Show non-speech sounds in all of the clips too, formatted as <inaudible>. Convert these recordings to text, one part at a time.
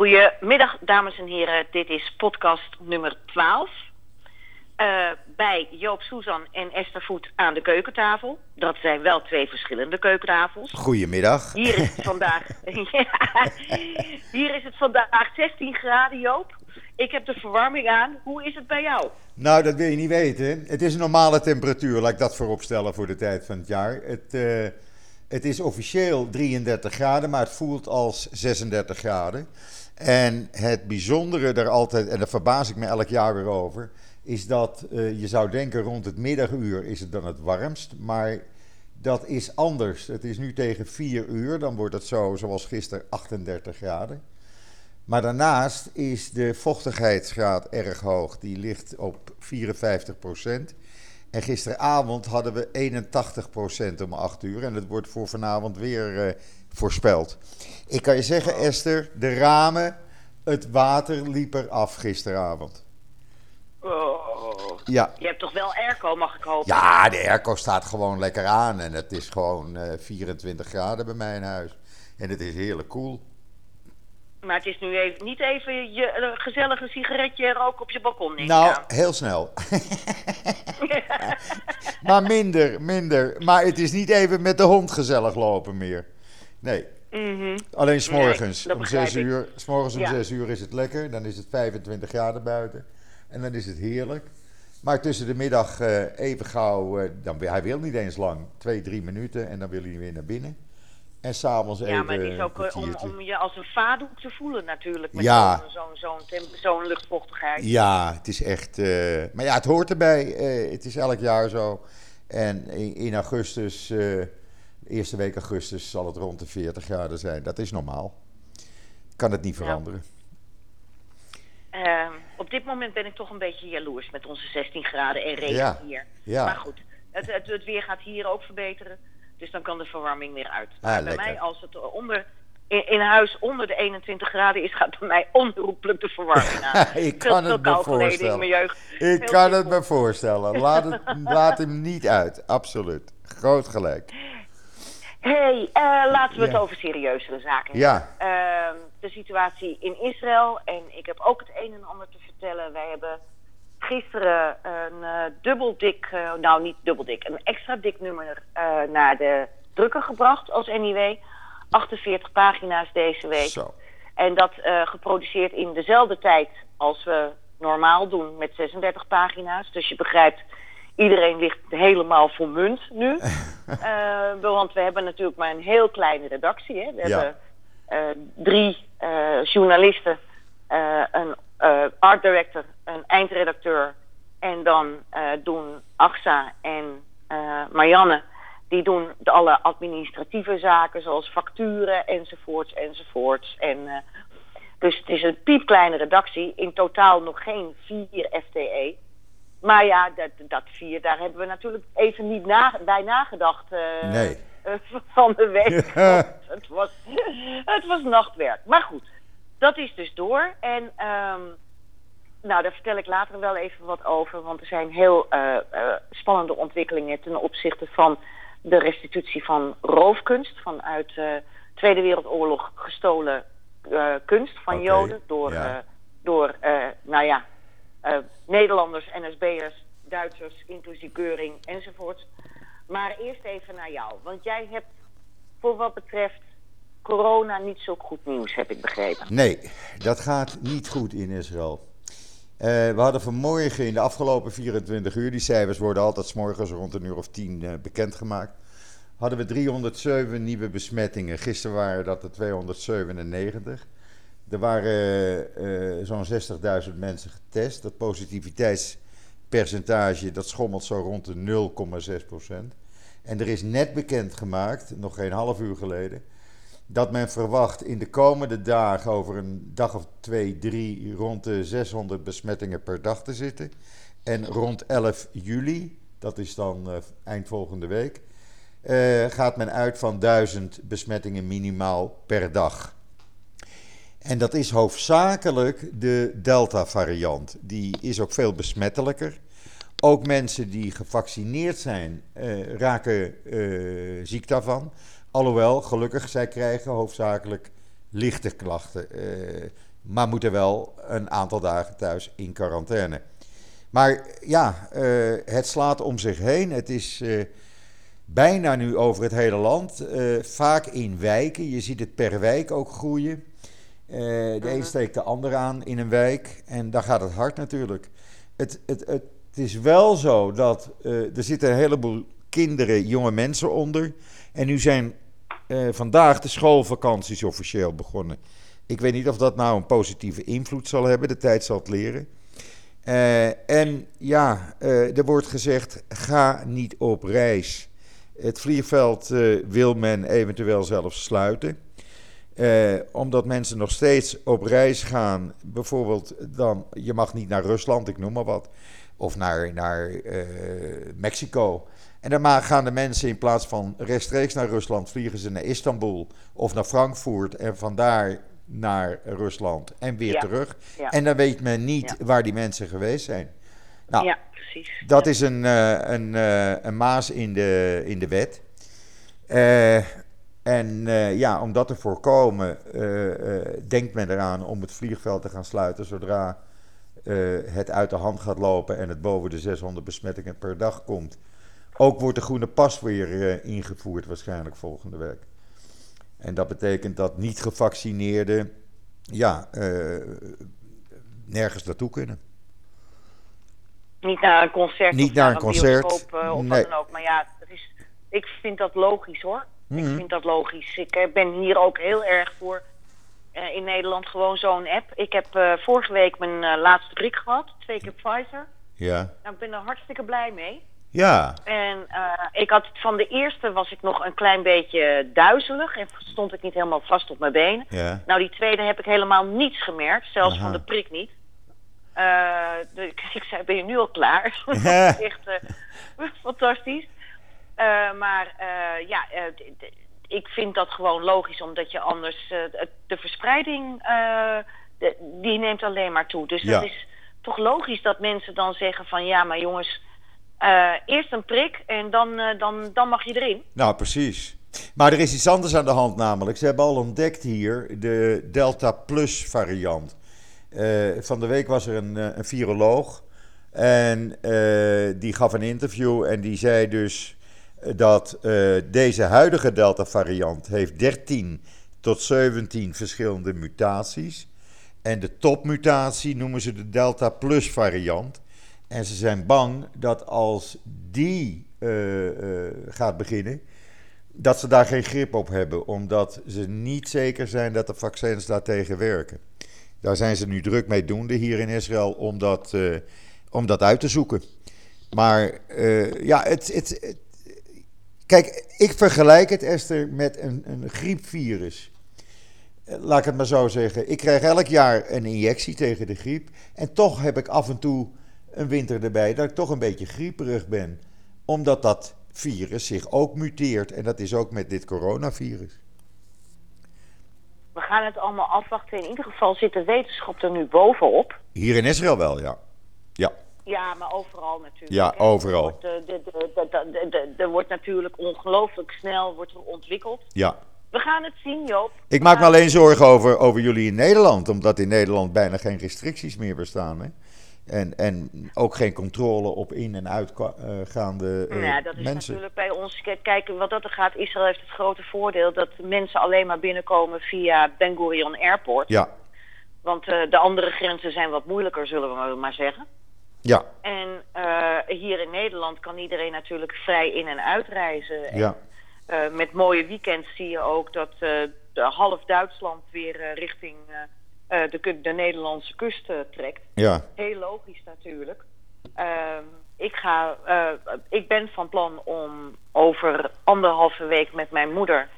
Goedemiddag, dames en heren. Dit is podcast nummer 12. Uh, bij Joop Suzan en Esther Voet aan de keukentafel. Dat zijn wel twee verschillende keukentafels. Goedemiddag. Hier is het <laughs> vandaag, <laughs> ja, hier is het vandaag 16 graden, Joop. Ik heb de verwarming aan. Hoe is het bij jou? Nou, dat wil je niet weten. Het is een normale temperatuur, laat ik dat vooropstellen voor de tijd van het jaar. Het, uh, het is officieel 33 graden, maar het voelt als 36 graden. En het bijzondere er altijd, en daar verbaas ik me elk jaar weer over, is dat uh, je zou denken rond het middaguur is het dan het warmst, maar dat is anders. Het is nu tegen 4 uur, dan wordt het zo zoals gisteren 38 graden. Maar daarnaast is de vochtigheidsgraad erg hoog. Die ligt op 54 procent. En gisteravond hadden we 81 procent om 8 uur. En dat wordt voor vanavond weer uh, voorspeld. Ik kan je zeggen. Esther, de ramen, het water liep er af gisteravond. Oh. Ja. Je hebt toch wel airco, mag ik hopen? Ja, de airco staat gewoon lekker aan. En het is gewoon uh, 24 graden bij mij in huis. En het is heerlijk koel. Maar het is nu even, niet even je uh, gezellige sigaretje roken op je balkon nemen. Nou, heel snel. <laughs> maar minder, minder. Maar het is niet even met de hond gezellig lopen meer. Nee. Mm -hmm. Alleen s'morgens nee, om 6 uur. S'morgens om ja. 6 uur is het lekker. Dan is het 25 graden buiten. En dan is het heerlijk. Maar tussen de middag uh, even gauw, uh, dan, hij wil niet eens lang, twee, drie minuten en dan wil hij weer naar binnen. En s'avonds even Ja, maar het is ook uh, om, om, je als een vadoek te voelen natuurlijk. Met ja. zo'n zo'n zo luchtvochtigheid. Ja, het is echt... maar ja, het hoort erbij. het is elk jaar zo. En in, in augustus, eerste week augustus, zal het rond de 40 graden zijn. Dat is normaal. Kan het niet veranderen. Ja. Uh, op dit moment ben ik toch een beetje jaloers met onze 16 graden en regen ja. hier. Ja. Maar goed, het, het, het, weer gaat hier ook verbeteren. Dus dan kan de verwarming weer uit. Ah, bij mij, als het onder, in, in, huis onder de 21 graden is, gaat bij mij onherroepelijk de verwarming <laughs> aan. ik kan het me voorstellen. Mijn jeugd. Ik kan het me voorstellen. Laat, het, laat hem niet uit. Absoluut. Groot gelijk. Hey, uh, laten we ja. het over serieuzere zaken hebben. Ja. Uh, de situatie in Israël. En ik heb ook het een en ander te vertellen. Wij hebben gisteren een uh, dubbel dik, uh, nou niet dubbel dik, een extra dik nummer naar de drukker gebracht als NIW. 48 pagina's deze week. Zo. En dat geproduceerd in dezelfde tijd als we normaal doen met 36 pagina's. Dus je begrijpt, iedereen ligt helemaal voor munt nu. <laughs> want we hebben natuurlijk maar een heel kleine redactie. Hè. We ja. hebben drie journalisten, een art director, een eindredacteur. En dan doen Axa en Marianne, die doen alle administratieve zaken, zoals facturen enzovoorts enzovoorts. En, dus het is een piepkleine redactie, in totaal nog geen vier FTE. Maar ja, dat, dat vier, daar hebben we natuurlijk even niet na, bij nagedacht nee. <laughs> van de week. het, was, het was nachtwerk. Maar goed, dat is dus door. En um, nou, daar vertel ik later wel even wat over. Want er zijn heel uh, uh, spannende ontwikkelingen ten opzichte van de restitutie van roofkunst. Vanuit de Tweede Wereldoorlog gestolen kunst van okay. Joden. Door, ja. door nou ja, Nederlanders, NSB'ers, Duitsers, inclusief Keuring enzovoort. Maar eerst even naar jou. Want jij hebt voor wat betreft corona niet zo goed nieuws, heb ik begrepen. Nee, dat gaat niet goed in Israël. Uh, we hadden vanmorgen in de afgelopen 24 uur, die cijfers worden altijd morgens rond een uur of tien uh, bekendgemaakt, hadden we 307 nieuwe besmettingen. Gisteren waren dat er 297. Er waren uh, zo'n 60.000 mensen getest. Dat positiviteitspercentage dat schommelt zo rond de 0,6 procent. En er is net bekendgemaakt, nog geen half uur geleden, dat men verwacht in de komende dagen, over een dag of twee, drie, rond de 600 besmettingen per dag te zitten. En rond 11 juli, dat is dan uh, eind volgende week, gaat men uit van 1000 besmettingen minimaal per dag. En dat is hoofdzakelijk de Delta-variant. Die is ook veel besmettelijker. Ook mensen die gevaccineerd zijn, uh, raken ziek daarvan. Alhoewel, gelukkig, zij krijgen hoofdzakelijk lichte klachten. Uh, maar moeten wel een aantal dagen thuis in quarantaine. Maar ja, het slaat om zich heen. Het is bijna nu over het hele land. Vaak in wijken. Je ziet het per wijk ook groeien. De een steekt de ander aan in een wijk. En daar gaat het hard natuurlijk. Het, het, het, het is wel zo dat er zitten een heleboel kinderen, jonge mensen onder. En nu zijn vandaag de schoolvakanties officieel begonnen. Ik weet niet of dat nou een positieve invloed zal hebben. De tijd zal het leren. Uh, en ja, uh, er wordt gezegd: ga niet op reis. Het vliegveld uh, wil men eventueel zelfs sluiten. Omdat mensen nog steeds op reis gaan. Bijvoorbeeld, dan, je mag niet naar Rusland, ik noem maar wat. Of naar, naar Mexico. En dan gaan de mensen in plaats van rechtstreeks naar Rusland, vliegen ze naar Istanbul of naar Frankfurt. En vandaar naar Rusland en weer terug. En dan weet men niet waar die mensen geweest zijn. Nou, ja, precies. Dat is een, uh, een, een maas in de, in de wet. Uh, en ja, om dat te voorkomen, denkt men eraan om het vliegveld te gaan sluiten zodra het uit de hand gaat lopen en het boven de 600 besmettingen per dag komt. Ook wordt de groene pas weer ingevoerd waarschijnlijk volgende week. En dat betekent dat niet gevaccineerden ja, uh, nergens naartoe kunnen. Niet naar een concert niet of naar een, concert. Bioscoop, uh, of nee. wat dan ook. Maar ja, is, ik vind dat logisch hoor. Mm -hmm. Ik mhm. vind dat logisch. Ik uh, ben hier ook heel erg voor in Nederland gewoon zo'n app. Ik heb vorige week mijn laatste prik gehad. Twee keer Pfizer. Ja. Nou, ik ben er hartstikke blij mee. Ja. En ik had van de eerste was ik nog een klein beetje duizelig en stond ik niet helemaal vast op mijn benen. Ja. Nou, die tweede heb ik helemaal niets gemerkt, zelfs Aha. van de prik niet. De, <laughs> ik zei, ben je nu al klaar? dat is <laughs> <laughs> echt fantastisch. Maar ja, ik vind dat gewoon logisch, omdat je anders de verspreiding, de, die neemt alleen maar toe. Dus ja. dat is toch logisch dat mensen dan zeggen van ja, maar jongens eerst een prik en dan, dan, dan mag je erin. Nou, precies. Maar er is iets anders aan de hand namelijk. Ze hebben al ontdekt hier de Delta Plus variant. Uh, van de week was er een, een viroloog en die gaf een interview en die zei dus dat deze huidige Delta variant heeft 13 tot 17 verschillende mutaties. En de topmutatie noemen ze de Delta Plus variant. En ze zijn bang dat als die uh, uh, gaat beginnen, dat ze daar geen grip op hebben, omdat ze niet zeker zijn dat de vaccins daartegen werken. Daar zijn ze nu druk mee doende hier in Israël om dat, om dat uit te zoeken. Maar ja, het, het, kijk, ik vergelijk het, Esther, met een, een griepvirus. Laat ik het maar zo zeggen. Ik krijg elk jaar een injectie tegen de griep. En toch heb ik af en toe een winter erbij dat ik toch een beetje grieperig ben. Omdat dat virus zich ook muteert. En dat is ook met dit coronavirus. We gaan het allemaal afwachten. In ieder geval zit de wetenschap er nu bovenop. Hier in Israël wel, ja. Ja. Maar overal natuurlijk. Ja, overal. Er wordt natuurlijk ongelooflijk snel wordt er ontwikkeld. Ja. We gaan het zien, Joop. Ik maak me alleen zorgen over, over jullie in Nederland. Omdat in Nederland bijna geen restricties meer bestaan. Hè? En, en ook geen controle op in- en uitgaande uh, ja, dat is natuurlijk bij ons. Kijk, wat dat er gaat, Israël heeft het grote voordeel dat mensen alleen maar binnenkomen via Ben Gurion Airport. Ja. Want uh, de andere grenzen zijn wat moeilijker, zullen we maar zeggen. Ja. En uh, hier in Nederland kan iedereen natuurlijk vrij in- en uitreizen. Ja. En, met mooie weekends zie je ook dat half Duitsland weer richting de, de, Nederlandse kust trekt. Ja. Heel logisch natuurlijk. Uh, ik, ga, ik ben van plan om over anderhalve week met mijn moeder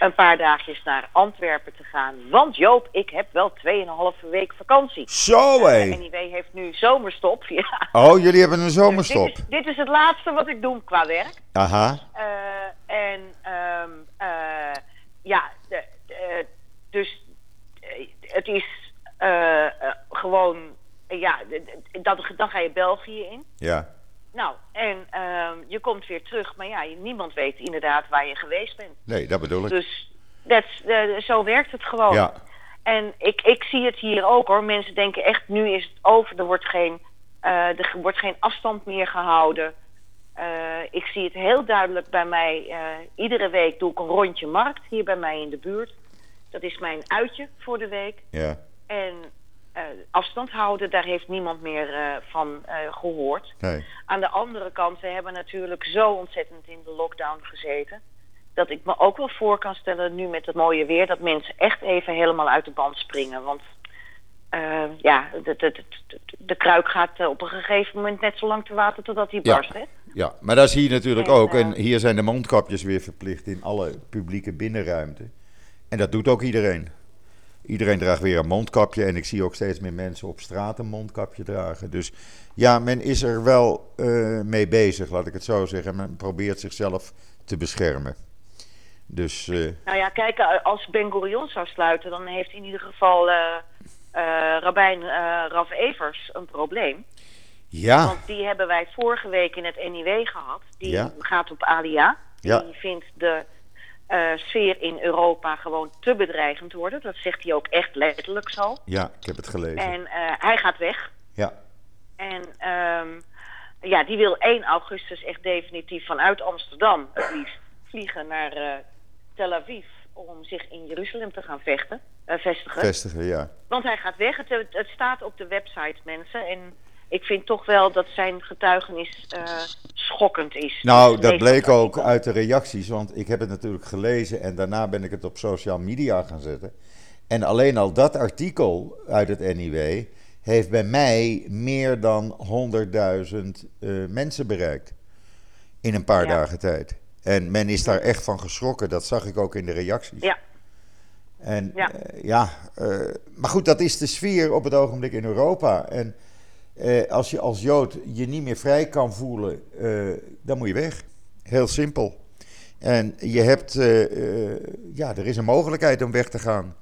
een paar dagjes naar Antwerpen te gaan. Want Joop, ik heb wel tweeënhalve week vakantie. Zo hé! Uh, NIW heeft nu zomerstop, <laughs> ja. Oh, jullie hebben een zomerstop. Dus dit, is, dit, is, het laatste wat ik doe qua werk. Aha. en um, ja, de, de, dus het is gewoon, ja, dat, dan ga je België in. Ja. Je komt weer terug, maar ja, niemand weet inderdaad waar je geweest bent. Nee, dat bedoel ik. Dus that's, zo werkt het gewoon. Ja. En ik, ik zie het hier ook hoor. Mensen denken echt, nu is het over. Er wordt geen, uh, er wordt geen afstand meer gehouden. Uh, ik zie het heel duidelijk bij mij. Iedere week doe ik een rondje markt hier bij mij in de buurt. Dat is mijn uitje voor de week. Ja. En afstand houden, daar heeft niemand meer van gehoord. Nee. Aan de andere kant, we hebben natuurlijk zo ontzettend in de lockdown gezeten dat ik me ook wel voor kan stellen, nu met het mooie weer, dat mensen echt even helemaal uit de band springen. Want uh, ja, de, de, de, de, kruik gaat eh, op een gegeven moment net zo lang te water totdat hij barst. Hè? Ja, maar dat zie je natuurlijk en, ook. En hier zijn de mondkapjes weer verplicht in alle publieke binnenruimte. En dat doet ook iedereen. Iedereen draagt weer een mondkapje. En ik zie ook steeds meer mensen op straat een mondkapje dragen. Dus ja, men is er wel uh, mee bezig, laat ik het zo zeggen. Men probeert zichzelf te beschermen. Dus, uh... Nou ja, kijk, eh, als Ben Gurion zou sluiten, dan heeft in ieder geval uh, Rabijn Raf Evers een probleem. Ja. Want die hebben wij vorige week in het NIW gehad. Die ja. gaat op ALIA. Ja. Die vindt de sfeer in Europa gewoon te bedreigend worden. Dat zegt hij ook echt letterlijk zo. Ja, ik heb het gelezen. En hij gaat weg. Ja. En um, ja, die wil 1 augustus echt definitief vanuit Amsterdam het liefst vliegen naar Tel Aviv om zich in Jeruzalem te gaan vechten, uh, vestigen. Vestigen, ja. Want hij gaat weg. Het, het, staat op de website, mensen. En ik vind toch wel dat zijn getuigenis uh, schokkend is. Nou, dat bleek ook uit de reacties. Want ik heb het natuurlijk gelezen en daarna ben ik het op social media gaan zetten. En alleen al dat artikel uit het NIW heeft bij mij meer dan 100.000 uh, mensen bereikt. In een paar ja. dagen tijd. En men is daar echt van geschrokken. Dat zag ik ook in de reacties. Ja. En ja, uh, ja uh, maar goed, dat is de sfeer op het ogenblik in Europa. En uh, als je als Jood je niet meer vrij kan voelen, dan moet je weg. Heel simpel. En je hebt, ja, er is een mogelijkheid om weg te gaan.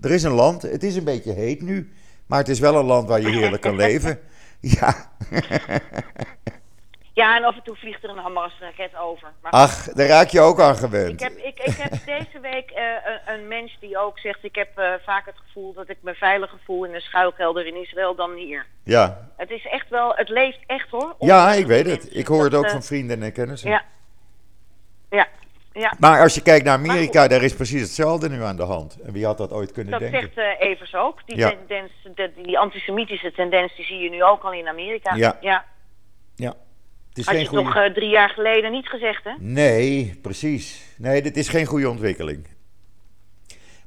Er is een land, het is een beetje heet nu, maar het is wel een land waar je heerlijk kan leven. <laughs> Ja. <laughs> Ja, en af en toe vliegt er een Hamas-raket over. Maar Ach, daar raak je ook aan gewend. Ik heb, ik, ik heb <laughs> deze week uh, een, een, mens die ook zegt... ik heb uh, vaak het gevoel dat ik me veiliger voel in een schuilkelder in Israël dan hier. Ja. Het is echt wel, het leeft echt hoor. Ja, ik weet het. Ik hoor dat, het ook uh, van vrienden en kennissen. Ja. Ja. Ja. Maar als je kijkt naar Amerika, daar is precies hetzelfde nu aan de hand. En wie had dat ooit kunnen dat denken? Dat zegt uh, Evers ook. Die, ja. tendens, de, die antisemitische tendens die zie je nu ook al in Amerika. Ja. ja. ja. Het is Had geen je goede... toch uh, drie jaar geleden niet gezegd, hè? Nee, precies. Nee, dit is geen goede ontwikkeling.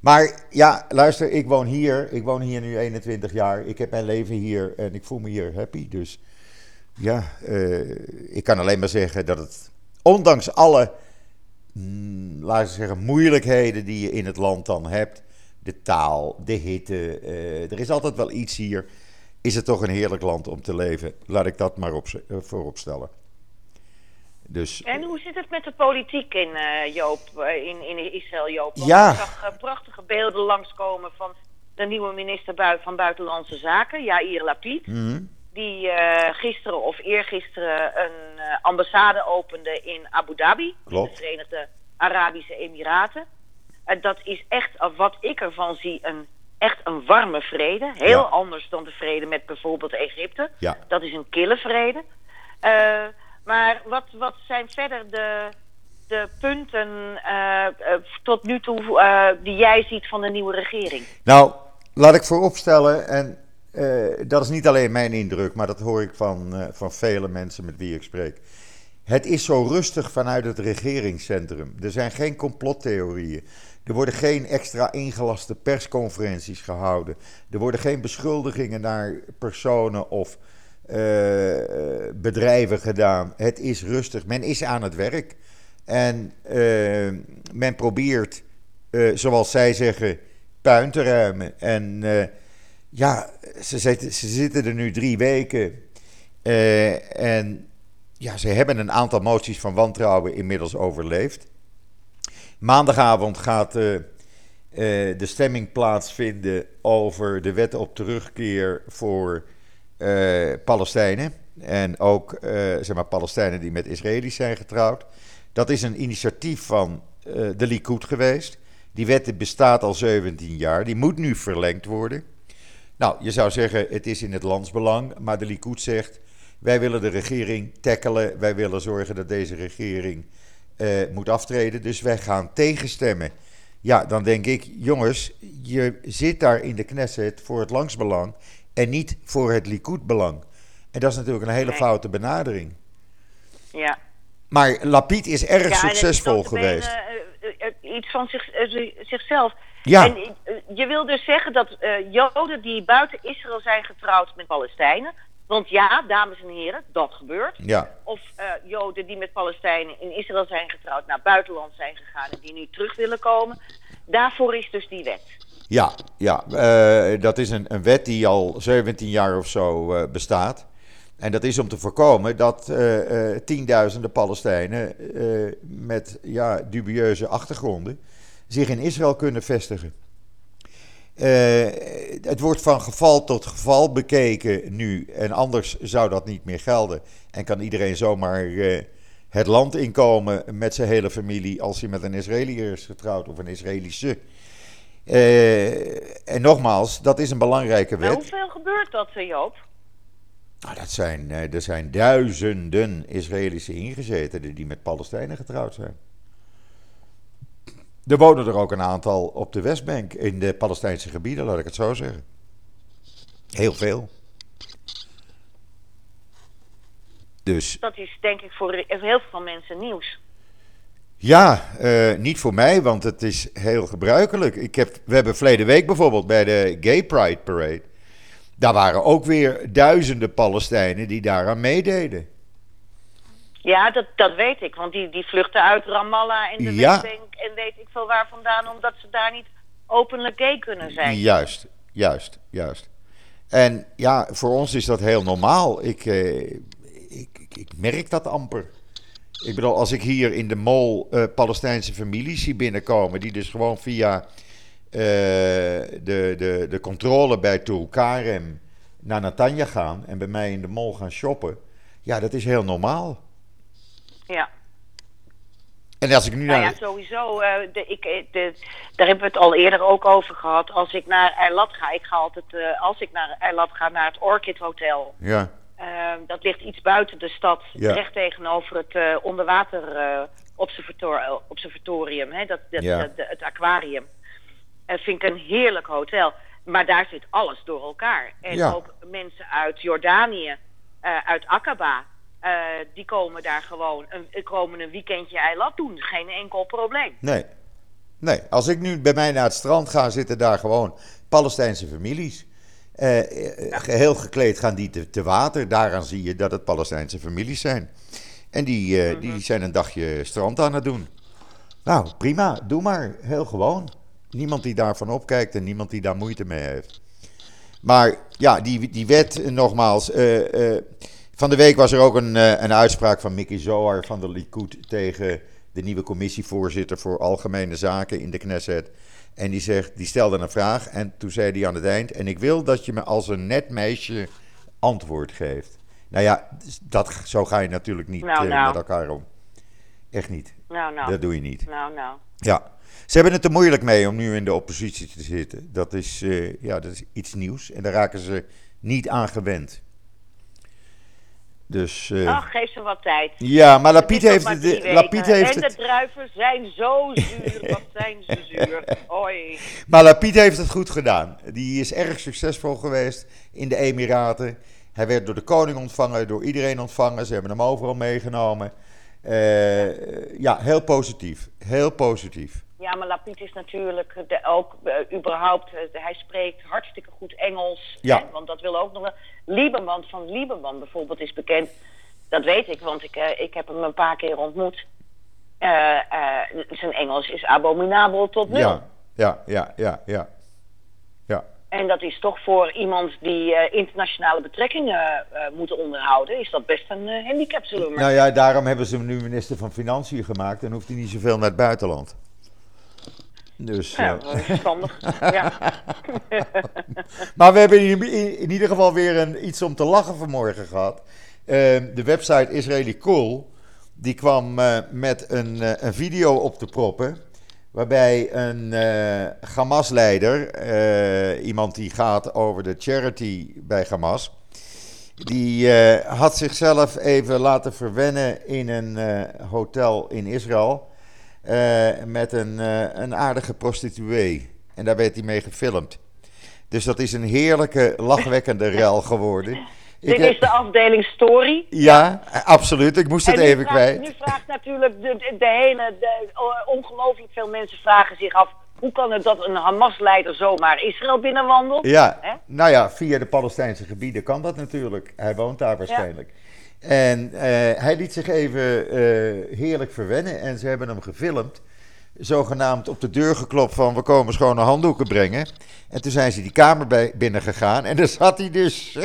Maar ja, luister, ik woon hier. Ik woon hier nu 21 jaar. Ik heb mijn leven hier en ik voel me hier happy. Dus ja, uh, ik kan alleen maar zeggen dat het, ondanks alle, mm, laten we zeggen, moeilijkheden die je in het land dan hebt, de taal, de hitte, uh, er is altijd wel iets hier is het toch een heerlijk land om te leven. Laat ik dat maar op, uh, voorop stellen. Dus, en hoe zit het met de politiek in, uh, Joop, uh, in, in Israël, Joop? Want ja. Ik zag prachtige beelden langskomen van de nieuwe minister van Buitenlandse Zaken, Yair Lapid. Mm -hmm. Die gisteren of eergisteren een ambassade opende in Abu Dhabi. Klopt. De Verenigde Arabische Emiraten. dat is echt, wat ik ervan zie, een echt een warme vrede. Heel Ja. anders dan de vrede met bijvoorbeeld Egypte. Ja. Dat is een kille vrede. Eh, maar wat, wat zijn verder de, de punten eh, eh, tot nu toe eh, die jij ziet van de nieuwe regering? Nou, laat ik vooropstellen, en dat is niet alleen mijn indruk, maar dat hoor ik van, van vele mensen met wie ik spreek. Het is zo rustig vanuit het regeringscentrum. Er zijn geen complottheorieën. Er worden geen extra ingelaste persconferenties gehouden. Er worden geen beschuldigingen naar personen of eh, bedrijven gedaan. Het is rustig. Men is aan het werk. En eh, men probeert, eh, zoals zij zeggen, puin te ruimen. En ja, ze zitten, ze zitten er nu drie weken. En ja, ze hebben een aantal moties van wantrouwen inmiddels overleefd. Maandagavond gaat de stemming plaatsvinden over de wet op terugkeer voor eh, Palestijnen. En ook eh, zeg maar, Palestijnen die met Israëli's zijn getrouwd. Dat is een initiatief van eh, de Likud geweest. Die wet bestaat al 17 jaar, die moet nu verlengd worden. Nou, je zou zeggen, het is in het landsbelang, maar de Likud zegt, wij willen de regering tackelen, wij willen zorgen dat deze regering moet aftreden, dus wij gaan tegenstemmen. Ja, dan denk ik, jongens, je zit daar in de Knesset voor het landsbelang en niet voor het Likud-belang. En dat is natuurlijk een hele foute benadering. Ja. Maar Lapid is erg succesvol geweest. Uh, iets van zich, zichzelf. Ja. En je wil dus zeggen dat Joden die buiten Israël zijn getrouwd met Palestijnen. Want ja, dames en heren, dat gebeurt. Ja. Of Joden die met Palestijnen in Israël zijn getrouwd, naar buitenland zijn gegaan en die nu terug willen komen. Daarvoor is dus die wet. Ja, ja uh, dat is een, een, wet die al 17 jaar of zo uh, bestaat. En dat is om te voorkomen dat uh, tienduizenden Palestijnen met ja, dubieuze achtergronden zich in Israël kunnen vestigen. het wordt van geval tot geval bekeken nu en anders zou dat niet meer gelden. En kan iedereen zomaar het land inkomen met zijn hele familie als hij met een Israëliër is getrouwd of een Israëlische. Uh, en nogmaals, dat is een belangrijke wet. Maar hoeveel gebeurt dat, eh, Joop? Nou, dat zijn, uh, er zijn duizenden Israëlische ingezetenen die met Palestijnen getrouwd zijn. Er wonen er ook een aantal op de Westbank, in de Palestijnse gebieden, laat ik het zo zeggen. Heel veel. Dus. Dat is denk ik voor heel veel mensen nieuws. Ja, uh, niet voor mij, want het is heel gebruikelijk. Ik heb, we hebben verleden week bijvoorbeeld bij de Gay Pride Parade. Daar waren ook weer duizenden Palestijnen die daaraan meededen. Ja, dat, dat weet ik, want die, die vluchten uit Ramallah en de ja. Westbank en weet ik veel waar vandaan, omdat ze daar niet openlijk gay kunnen zijn. Juist, juist, juist. En ja, voor ons is dat heel normaal. Ik, eh, ik, ik, ik merk dat amper. Ik bedoel, als ik hier in de mol uh, Palestijnse families zie binnenkomen, die dus gewoon via uh, de, de, de controle bij Tulkarem naar Natanja gaan en bij mij in de mol gaan shoppen, ja, dat is heel normaal. Ja. En als ik nu nou naar... ja, sowieso. Uh, de, ik, de, daar hebben we het al eerder ook over gehad. Als ik naar Eilat ga, ik ga altijd, uh, als ik naar Eilat ga, naar het Orchid Hotel. Ja. Ehm, dat ligt iets buiten de stad, recht tegenover het uh, onderwater uh, observator observatorium, hè, dat, dat, het aquarium. Dat vind ik een heerlijk hotel. Maar daar zit alles door elkaar. En ook mensen uit Jordanië, uit Aqaba, die komen daar gewoon een, komen een weekendje eiland doen. Geen enkel probleem. Nee. Nee, als ik nu bij mij naar het strand ga, zitten daar gewoon Palestijnse families. Uh, geheel gekleed gaan die te, te, water. Daaraan zie je dat het Palestijnse families zijn. En die, uh, die zijn een dagje strand aan het doen. Nou, prima, doe maar. Heel gewoon. Niemand die daarvan opkijkt en niemand die daar moeite mee heeft. Maar ja, die, die wet, nogmaals. Uh, van de week was er ook een, een uitspraak van Mickey Zohar van de Likud tegen de nieuwe commissievoorzitter voor Algemene Zaken in de Knesset. En die, zegt, die stelde een vraag en toen zei hij aan het eind... en ik wil dat je me als een net meisje antwoord geeft. Nou ja, dat, zo ga je natuurlijk niet nou, uh, nou. met elkaar om. Echt niet. Nou, nou. Dat doe je niet. Nou, nou. Ja. Ze hebben het er moeilijk mee om nu in de oppositie te zitten. Dat is, uh, ja, dat is iets nieuws en daar raken ze niet aan gewend. Dus, uh, Ach, geef ze wat tijd. Ja, maar Lapiet heeft, het, de, Lapiet heeft En de druiven zijn zo zuur. <laughs> wat zijn ze zuur. Hoi. Maar Lapiet heeft het goed gedaan. Die is erg succesvol geweest in de Emiraten. Hij werd door de koning ontvangen, door iedereen ontvangen. Ze hebben hem overal meegenomen. Uh, ja, heel positief. Heel positief. Ja, maar Lapiet is natuurlijk de, ook uh, überhaupt, uh, hij spreekt hartstikke goed Engels. Ja. Want dat wil ook nog. Lieberman van Lieberman bijvoorbeeld is bekend. Dat weet ik, want ik, uh, ik heb hem een paar keer ontmoet. zijn Engels is abominabel tot nu. Ja, ja, ja, ja, ja. ja. En dat is toch voor iemand die internationale betrekkingen moet onderhouden, is dat best een handicap, zullen Nou ja, daarom hebben ze hem nu minister van Financiën gemaakt en hoeft hij niet zoveel naar het buitenland. Dus, ja, verstandig. <laughs> ja. maar we hebben in, in, ieder geval weer een, iets om te lachen vanmorgen gehad. Uh, de website Israeli Cool, die kwam uh, met een, uh, een video op te proppen. Waarbij een uh, Hamas-leider, iemand die gaat over de charity bij Hamas, die had zichzelf even laten verwennen in een hotel in Israël met een, een aardige prostituee. En daar werd hij mee gefilmd. Dus dat is een heerlijke, lachwekkende <laughs> rel geworden. Dit is de afdeling story. Ja, absoluut. Ik moest het even vraagt, kwijt. Nu vraagt natuurlijk de, de, hele, de, ongelooflijk veel mensen vragen zich af... hoe kan het dat een Hamas-leider zomaar Israël binnenwandelt? Ja, nou ja, via de Palestijnse gebieden kan dat natuurlijk. Hij woont daar waarschijnlijk. En uh, hij liet zich even uh, heerlijk verwennen en ze hebben hem gefilmd zogenaamd op de deur geklopt van we komen schone handdoeken brengen. En toen zijn ze die kamer bij, binnen gegaan en daar zat hij dus. <laughs>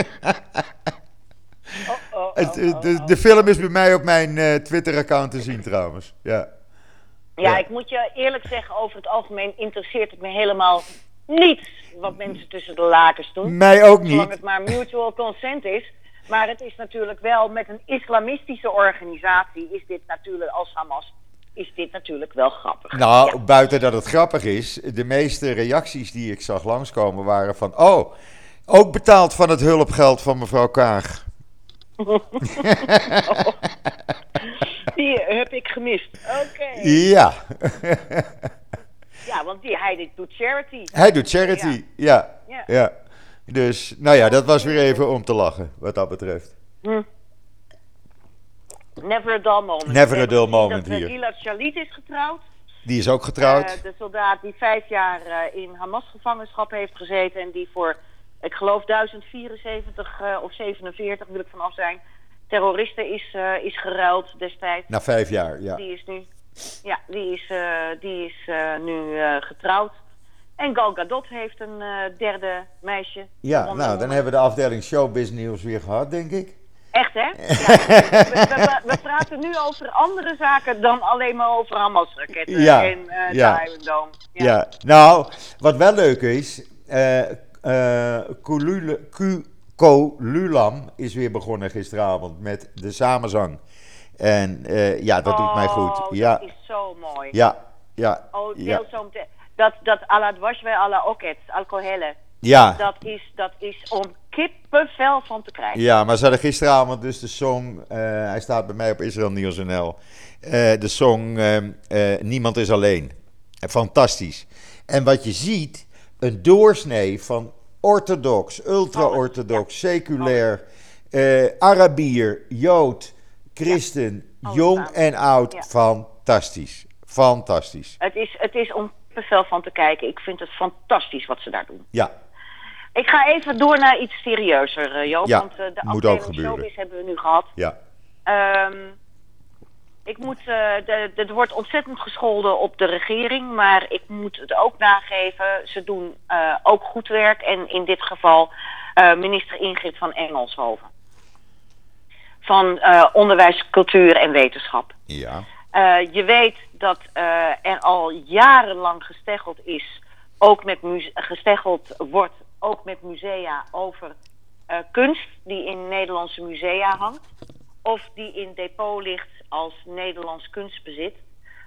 Oh, oh, oh, de, de, film is bij mij op mijn uh, Twitter-account te zien trouwens. Ja. ja. Ja, ik moet je eerlijk zeggen, over het algemeen interesseert het me helemaal niet wat mensen tussen de lakens doen. Mij ook niet. Zolang het maar mutual consent is. Maar het is natuurlijk wel met een islamistische organisatie is dit natuurlijk als Hamas is dit natuurlijk wel grappig. Nou, buiten dat het grappig is, de meeste reacties die ik zag langskomen waren van... Oh, ook betaald van het hulpgeld van mevrouw Kaag. <laughs> Die heb ik gemist. Oké. Ja. ja, want die, hij doet charity. Hij doet charity, ja. ja. ja. Dus, nou ja, dat was weer even om te lachen, wat dat betreft. Hm. Never a dull moment. Never a dull moment dat, hier. Gilad Shalit is getrouwd. Die is ook getrouwd. Uh, de soldaat die vijf jaar uh, in Hamas-gevangenschap heeft gezeten en die voor, ik geloof, 1074 uh, of 47 wil ik vanaf zijn, terroristen is, is geruild destijds. Na vijf jaar, ja. Die is nu, ja, die is, die is nu getrouwd. En Gal Gadot heeft een derde meisje. Ja, nou, dan hebben we de afdeling showbiz nieuws weer gehad, denk ik. Echt, hè? <laughs> Ja. we, we, praten nu over andere zaken dan alleen maar over Hamas-raketten ja. en uh, ja. de Iron Dome. Ja. ja. nou, wat wel leuk is... Uh, uh, Kolulam is weer begonnen gisteravond met de samenzang. En ja, dat oh, doet mij goed. Oh, ja. dat is zo mooi. Ja, ja. Oh, ja. zo meteen. Dat, dat ala dwashwe ala okets, alcohole. Ja. Dat is, dat is om kippenvel van te krijgen. Ja, maar ze hadden gisteravond dus de song, uh, hij staat bij mij op Israël Nieuws NL, uh, de song uh, Niemand is alleen. Fantastisch. En wat je ziet, een doorsnee van orthodox, ultra-orthodox, ja. seculair, Arabier, Jood, christen, ja. jong en oud. Ja. Fantastisch. Fantastisch. Het is, het is om kippenvel van te kijken. Ik vind het fantastisch wat ze daar doen. Ja, ik ga even door naar iets serieuzer, uh, Joop. Ja, want uh, de moet afdeling showbiz hebben we nu gehad. Ja. Um, ik moet, uh, er wordt ontzettend gescholden op de regering, maar ik moet het ook nageven. Ze doen uh, ook goed werk en in dit geval uh, minister Ingrid van Engelshoven. Van Onderwijs, Cultuur en Wetenschap. Ja. je weet dat er al jarenlang gesteggeld is, ook met gesteggeld wordt ook met musea over uh, kunst die in Nederlandse musea hangt. Of die in depot ligt als Nederlands kunstbezit.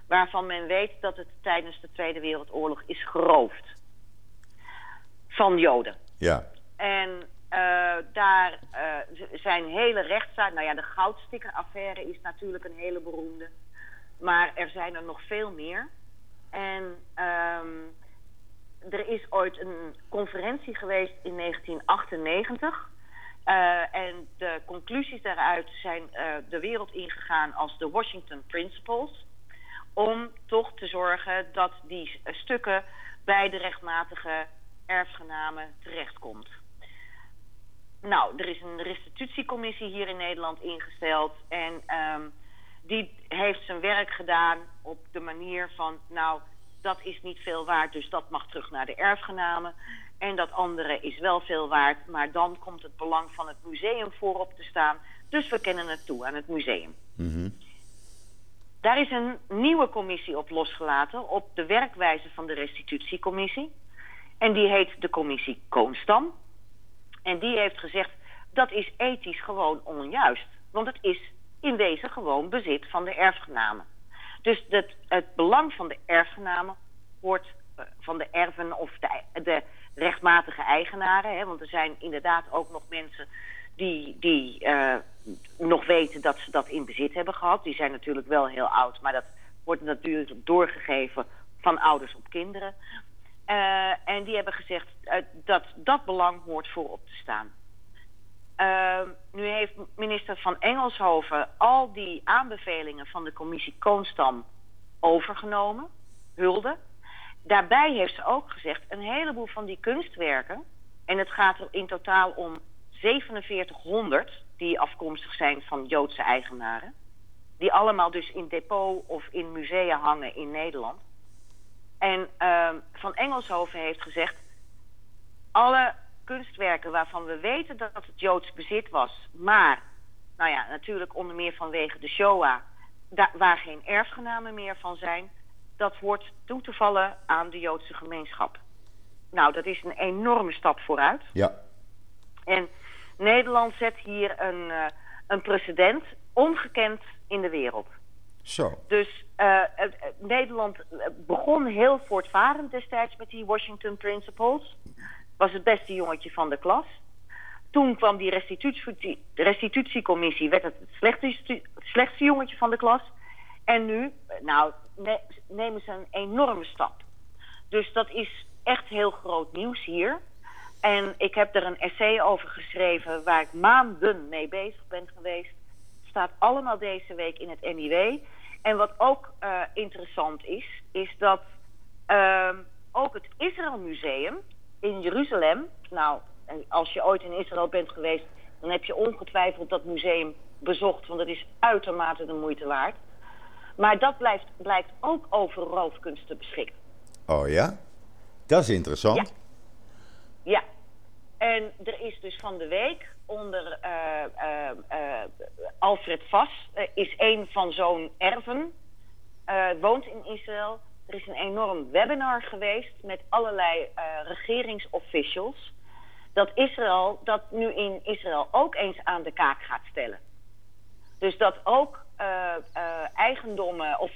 Waarvan men weet dat het tijdens de Tweede Wereldoorlog is geroofd. Van Joden. Ja. En uh, daar uh, zijn hele rechtszaken. Nou ja, de goudstickeraffaire is natuurlijk een hele beroemde. Maar er zijn er nog veel meer. En um, er is ooit een conferentie geweest in 1998. Uh, en de conclusies daaruit zijn uh, de wereld ingegaan als de Washington Principles. Om toch te zorgen dat die stukken bij de rechtmatige erfgenamen terechtkomt. Nou, er is een restitutiecommissie hier in Nederland ingesteld. En um, die heeft zijn werk gedaan op de manier van, nou, dat is niet veel waard, dus dat mag terug naar de erfgenamen. En dat andere is wel veel waard, maar dan komt het belang van het museum voorop te staan. Dus we kennen het toe aan het museum. Mm Daar is een nieuwe commissie op losgelaten op de werkwijze van de restitutiecommissie. En die heet de commissie Koonstam. En die heeft gezegd dat is ethisch gewoon onjuist. Want het is in wezen gewoon bezit van de erfgenamen. Dus het belang van de erfgenamen wordt van de erven of de, de rechtmatige eigenaren. Hè, want er zijn inderdaad ook nog mensen die, die nog weten dat ze dat in bezit hebben gehad. Die zijn natuurlijk wel heel oud, maar dat wordt natuurlijk doorgegeven van ouders op kinderen. Uh, en die hebben gezegd dat dat belang hoort voorop te staan. Uh, nu heeft minister van Engelshoven al die aanbevelingen van de commissie Koonstam overgenomen, hulde. Daarbij heeft ze ook gezegd een heleboel van die kunstwerken, en het gaat er in totaal om 4700 die afkomstig zijn van Joodse eigenaren, die allemaal dus in depot of in musea hangen in Nederland. En uh, Van Engelshoven heeft gezegd... alle kunstwerken waarvan we weten dat het Joods bezit was... maar, nou ja, natuurlijk onder meer vanwege de Shoah... waar geen erfgenamen meer van zijn... dat wordt toe te vallen aan de Joodse gemeenschap. Nou, dat is een enorme stap vooruit. Ja. En Nederland zet hier een, uh, een precedent ongekend in de wereld. Zo. Dus uh, Nederland begon heel voortvarend destijds met die Washington Principles. Was het beste jongetje van de klas. Toen kwam die restitutie, restitutiecommissie, werd het slechtste, slechtste jongetje van de klas. En nu, nou, ne, nemen ze een enorme stap. Dus dat is echt heel groot nieuws hier. En ik heb er een essay over geschreven waar ik maanden mee bezig ben geweest. Staat allemaal deze week in het NIW. En wat ook uh, interessant is, is dat uh, ook het Israël Museum in Jeruzalem. Nou, als je ooit in Israël bent geweest, dan heb je ongetwijfeld dat museum bezocht, want het is uitermate de moeite waard. Maar dat blijft, blijkt ook over roofkunst te beschikken. Oh ja? Dat is interessant. Ja. ja. En er is dus van de week onder uh, uh, Alfred Vas, is een van zo'n erven, woont in Israël. Er is een enorm webinar geweest met allerlei regeringsofficials. Dat Israël dat nu in Israël ook eens aan de kaak gaat stellen. Dus dat ook eigendommen of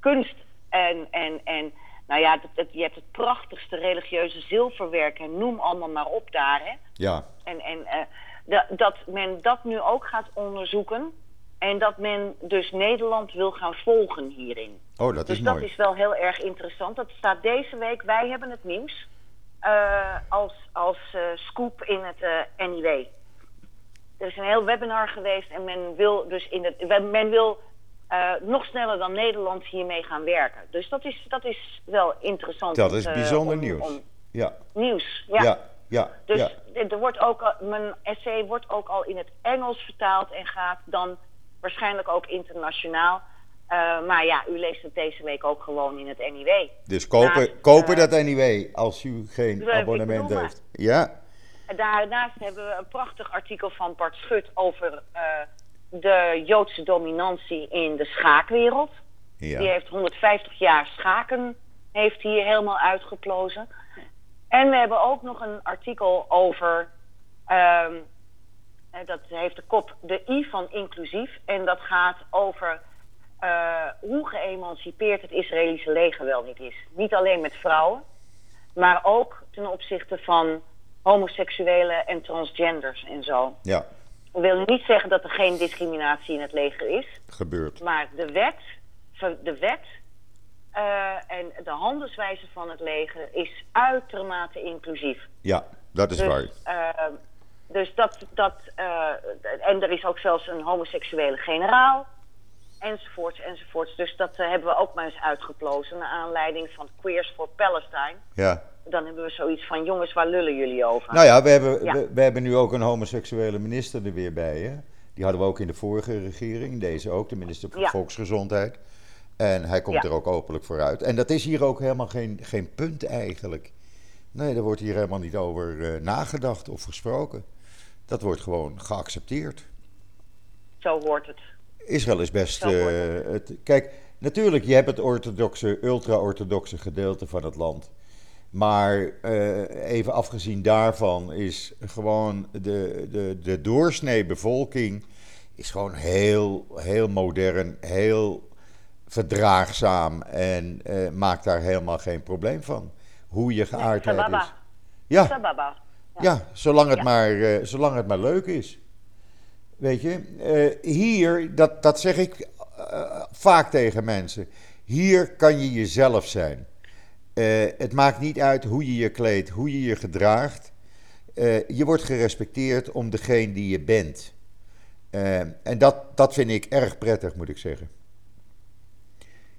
kunst en, en, en nou ja, je hebt het prachtigste religieuze zilverwerk en noem allemaal maar op daar. Hè? Ja. En, en uh, dat men dat nu ook gaat onderzoeken. En dat men dus Nederland wil gaan volgen hierin. Oh, dat dus is mooi. Dus dat is wel heel erg interessant. Dat staat deze week. Wij hebben het nieuws. Uh, als als uh, scoop in het NIW. Er is een heel webinar geweest en men wil dus in het. Men wil uh, nog sneller dan Nederland hiermee gaan werken. Dus dat is, dat is wel interessant. Dat is bijzonder uh, om, nieuws. Om, ja. Nieuws, ja. ja. Ja, dus ja. Er wordt ook, mijn essay wordt ook al in het Engels vertaald en gaat dan waarschijnlijk ook internationaal. Uh, maar ja, u leest het deze week ook gewoon in het NIW. Dus kopen, Naast, kopen dat NIW als u geen abonnement heeft. Ja. Daarnaast hebben we een prachtig artikel van Bart Schut over de Joodse dominantie in de schaakwereld. Ja. Die heeft 150 jaar schaken heeft hier helemaal uitgeplozen. En we hebben ook nog een artikel over, um, dat heeft de kop de I van inclusief. En dat gaat over uh, hoe geëmancipeerd het Israëlische leger wel niet is. Niet alleen met vrouwen, maar ook ten opzichte van homoseksuelen en transgenders en zo. Ja. Dat wil niet zeggen dat er geen discriminatie in het leger is. Gebeurt. Maar de wet, de wet uh, en de handelswijze van het leger is uitermate inclusief. Ja, dat is dus, waar. Uh, dus dat, dat uh, en er is ook zelfs een homoseksuele generaal, enzovoorts, enzovoorts. Dus dat hebben we ook maar eens uitgeplozen naar aanleiding van Queers for Palestine. Ja dan hebben we zoiets van: jongens, waar lullen jullie over? Nou ja, we hebben, ja. We, we, hebben nu ook een homoseksuele minister er weer bij. Hè? Die hadden we ook in de vorige regering, deze ook, de minister van ja. Volksgezondheid. En hij komt Ja. er ook openlijk voor uit. En dat is hier ook helemaal geen, geen punt eigenlijk. Nee, er wordt hier helemaal niet over eh, nagedacht of gesproken. Dat wordt gewoon geaccepteerd. Zo hoort het. Israël is best. Eh, het, kijk, natuurlijk, je hebt het orthodoxe, ultra-orthodoxe gedeelte van het land. Maar eh, even afgezien daarvan is gewoon de, de, de doorsnee bevolking is gewoon heel, heel modern, heel verdraagzaam en uh, maak daar helemaal geen probleem van. Hoe je geaardheid Sababa. is. Ja, Sababa. Ja. zolang, het Ja. maar, eh, zolang het maar leuk is. Weet je, eh, hier, dat, dat zeg ik eh, vaak tegen mensen. Hier kan je jezelf zijn. Het maakt niet uit hoe je je kleedt, hoe je je gedraagt. Je wordt gerespecteerd om degene die je bent. En dat, dat vind ik erg prettig, moet ik zeggen.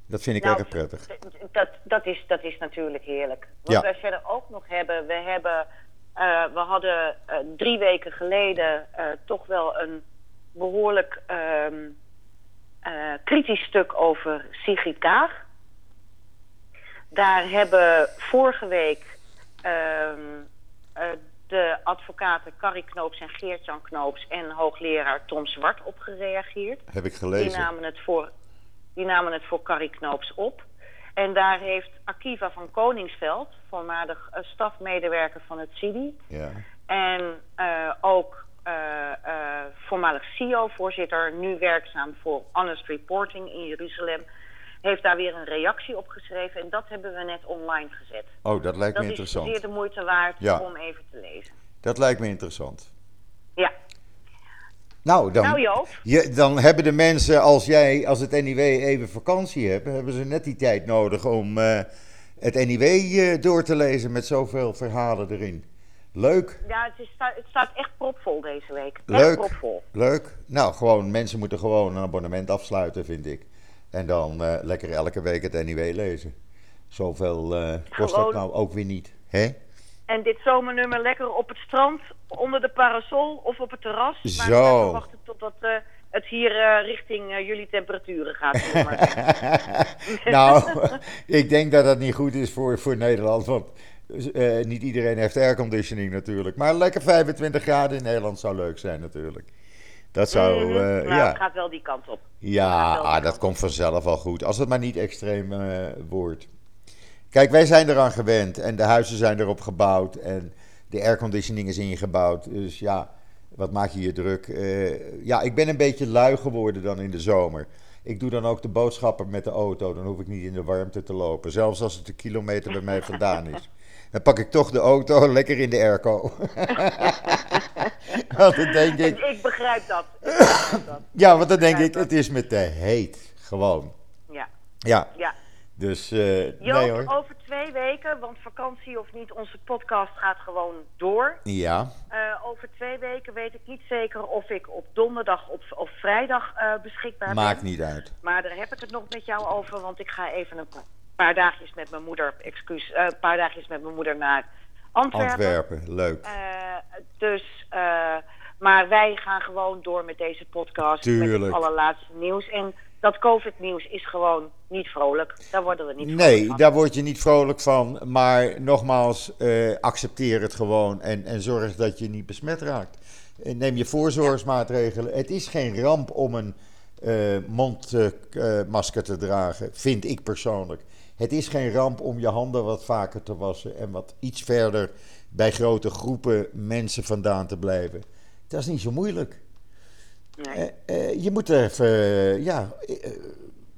Dat vind ik Nou, erg prettig. Dat, dat, is, dat is natuurlijk heerlijk. Wat Ja. wij verder ook nog hebben, we hebben, eh, we hadden eh, drie weken geleden eh, toch wel een behoorlijk ehm, eh, kritisch stuk over Sigrid Kaag. Daar hebben vorige week ehm, eh, de advocaten Carrie Knoops en Geert-Jan Knoops en hoogleraar Tom Zwart op gereageerd. Heb ik Die gelezen. namen, het voor, die namen het voor Carrie Knoops op. En daar heeft Akiva van Koningsveld, voormalig eh, stafmedewerker van het CIDI... Ja. en eh, ook eh, voormalig CEO-voorzitter, nu werkzaam voor Honest Reporting in Jeruzalem... heeft daar weer een reactie op geschreven en dat hebben we net online gezet. Oh, dat lijkt me Dat is interessant. zeer de moeite waard Ja. om even te lezen. Dat lijkt me interessant. Ja, Nou, dan, nou Joop, je, dan hebben de mensen, als jij, als het NIW even vakantie hebt, hebben ze net die tijd nodig om eh, het NIW eh, door te lezen met zoveel verhalen erin. Leuk, ja, het, is, het staat echt propvol deze week. Echt Leuk. propvol. leuk. Nou, gewoon, mensen moeten gewoon een abonnement afsluiten, vind ik. En dan eh, lekker elke week het NIW lezen. Zoveel kost dat nou ook weer niet, hè? En dit zomernummer lekker op het strand, onder de parasol of op het terras. Maar Zo. we wachten totdat eh, het hier eh, richting eh, jullie temperaturen gaat. <laughs> nou, <laughs> ik denk dat dat niet goed is voor, voor Nederland. Want niet iedereen heeft airconditioning natuurlijk. Maar lekker 25 graden in Nederland zou leuk zijn natuurlijk. Dat zou, nou, ja. het gaat wel die kant op. Ja, ah, dat komt vanzelf wel goed. Als het maar niet extreem wordt. Kijk, wij zijn eraan gewend en de huizen zijn erop gebouwd en de airconditioning is ingebouwd. Dus ja, wat maak je je druk? Eh, ja, ik ben een beetje lui geworden dan in de zomer. Ik doe dan ook de boodschappen met de auto, dan hoef ik niet in de warmte te lopen. Zelfs als het een kilometer bij mij vandaan is. Dan pak ik toch de auto <laughs> lekker in de airco. <laughs> Want dan denk ik, Ik, ik begrijp dat. Ik <coughs> begrijp dat. ja, want dan denk ik, het is me te heet. Gewoon. Ja, Ja, ja. Dus eh, Joop, nee hoor. over twee weken, want vakantie of niet, onze podcast gaat gewoon door. Ja, Eh, over twee weken weet ik niet zeker of ik op donderdag of, of vrijdag eh, beschikbaar maakt ben. niet uit. Maar daar heb ik het nog met jou over, want ik ga even een paar dagjes met mijn moeder, excuus, een paar dagjes met mijn moeder naar Antwerpen. Antwerpen, leuk. Dus, maar wij gaan gewoon door met deze podcast. Met Tuurlijk. het allerlaatste nieuws. En dat COVID-nieuws is gewoon niet vrolijk. Daar worden we niet vrolijk Nee, van. daar word je niet vrolijk van. Maar nogmaals, eh, accepteer het gewoon en, en zorg dat je niet besmet raakt. Eh, Neem je voorzorgsmaatregelen. Het is geen ramp om een eh, mondmasker te dragen, vind ik persoonlijk. Het is geen ramp om je handen wat vaker te wassen en wat iets verder bij grote groepen mensen vandaan te blijven. Dat is niet zo moeilijk. Nee. Eh, eh, je moet er even, ja, eh,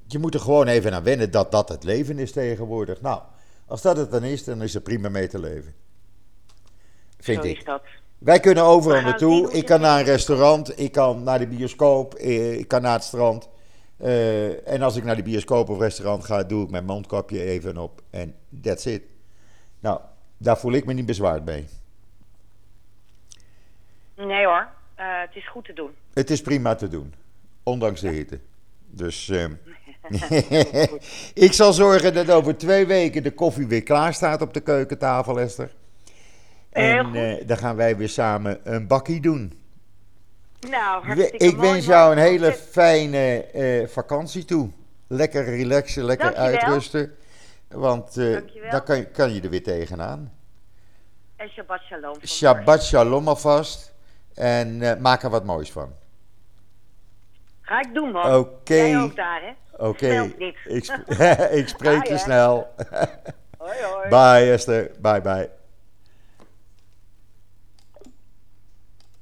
je moet er gewoon even aan wennen dat dat het leven is tegenwoordig. Nou, als dat het dan is, dan is er prima mee te leven. Vind Zo ik. is dat. Wij kunnen overal naartoe. Ik kan naar een restaurant, ik kan naar de bioscoop, ik kan naar het strand. En als ik naar de bioscoop of restaurant ga, doe ik mijn mondkapje even op. En that's it. Nou, daar voel ik me niet bezwaard mee. Nee hoor, Eh, het is goed te doen. Het is prima te doen, ondanks de hitte. Dus eh, <laughs> ik zal zorgen dat over twee weken de koffie weer klaar staat op de keukentafel, Esther. Heel En eh, dan gaan wij weer samen een bakkie doen. Nou, hartstikke Ik mooi, wens jou een hele fijne eh, vakantie toe. Lekker relaxen, lekker Dankjewel. uitrusten. Want eh, Dankjewel. dan kan, je- kan je er weer tegenaan. En Shabbat Shalom. Shabbat shalom alvast. En eh, maak er wat moois van. Ga ik doen, man. Oké. Jij ook daar, hè? Oké, ik, sp- <laughs> ik spreek Bye, je snel. Hoi, hoi. <laughs> Bye Esther, bye bye.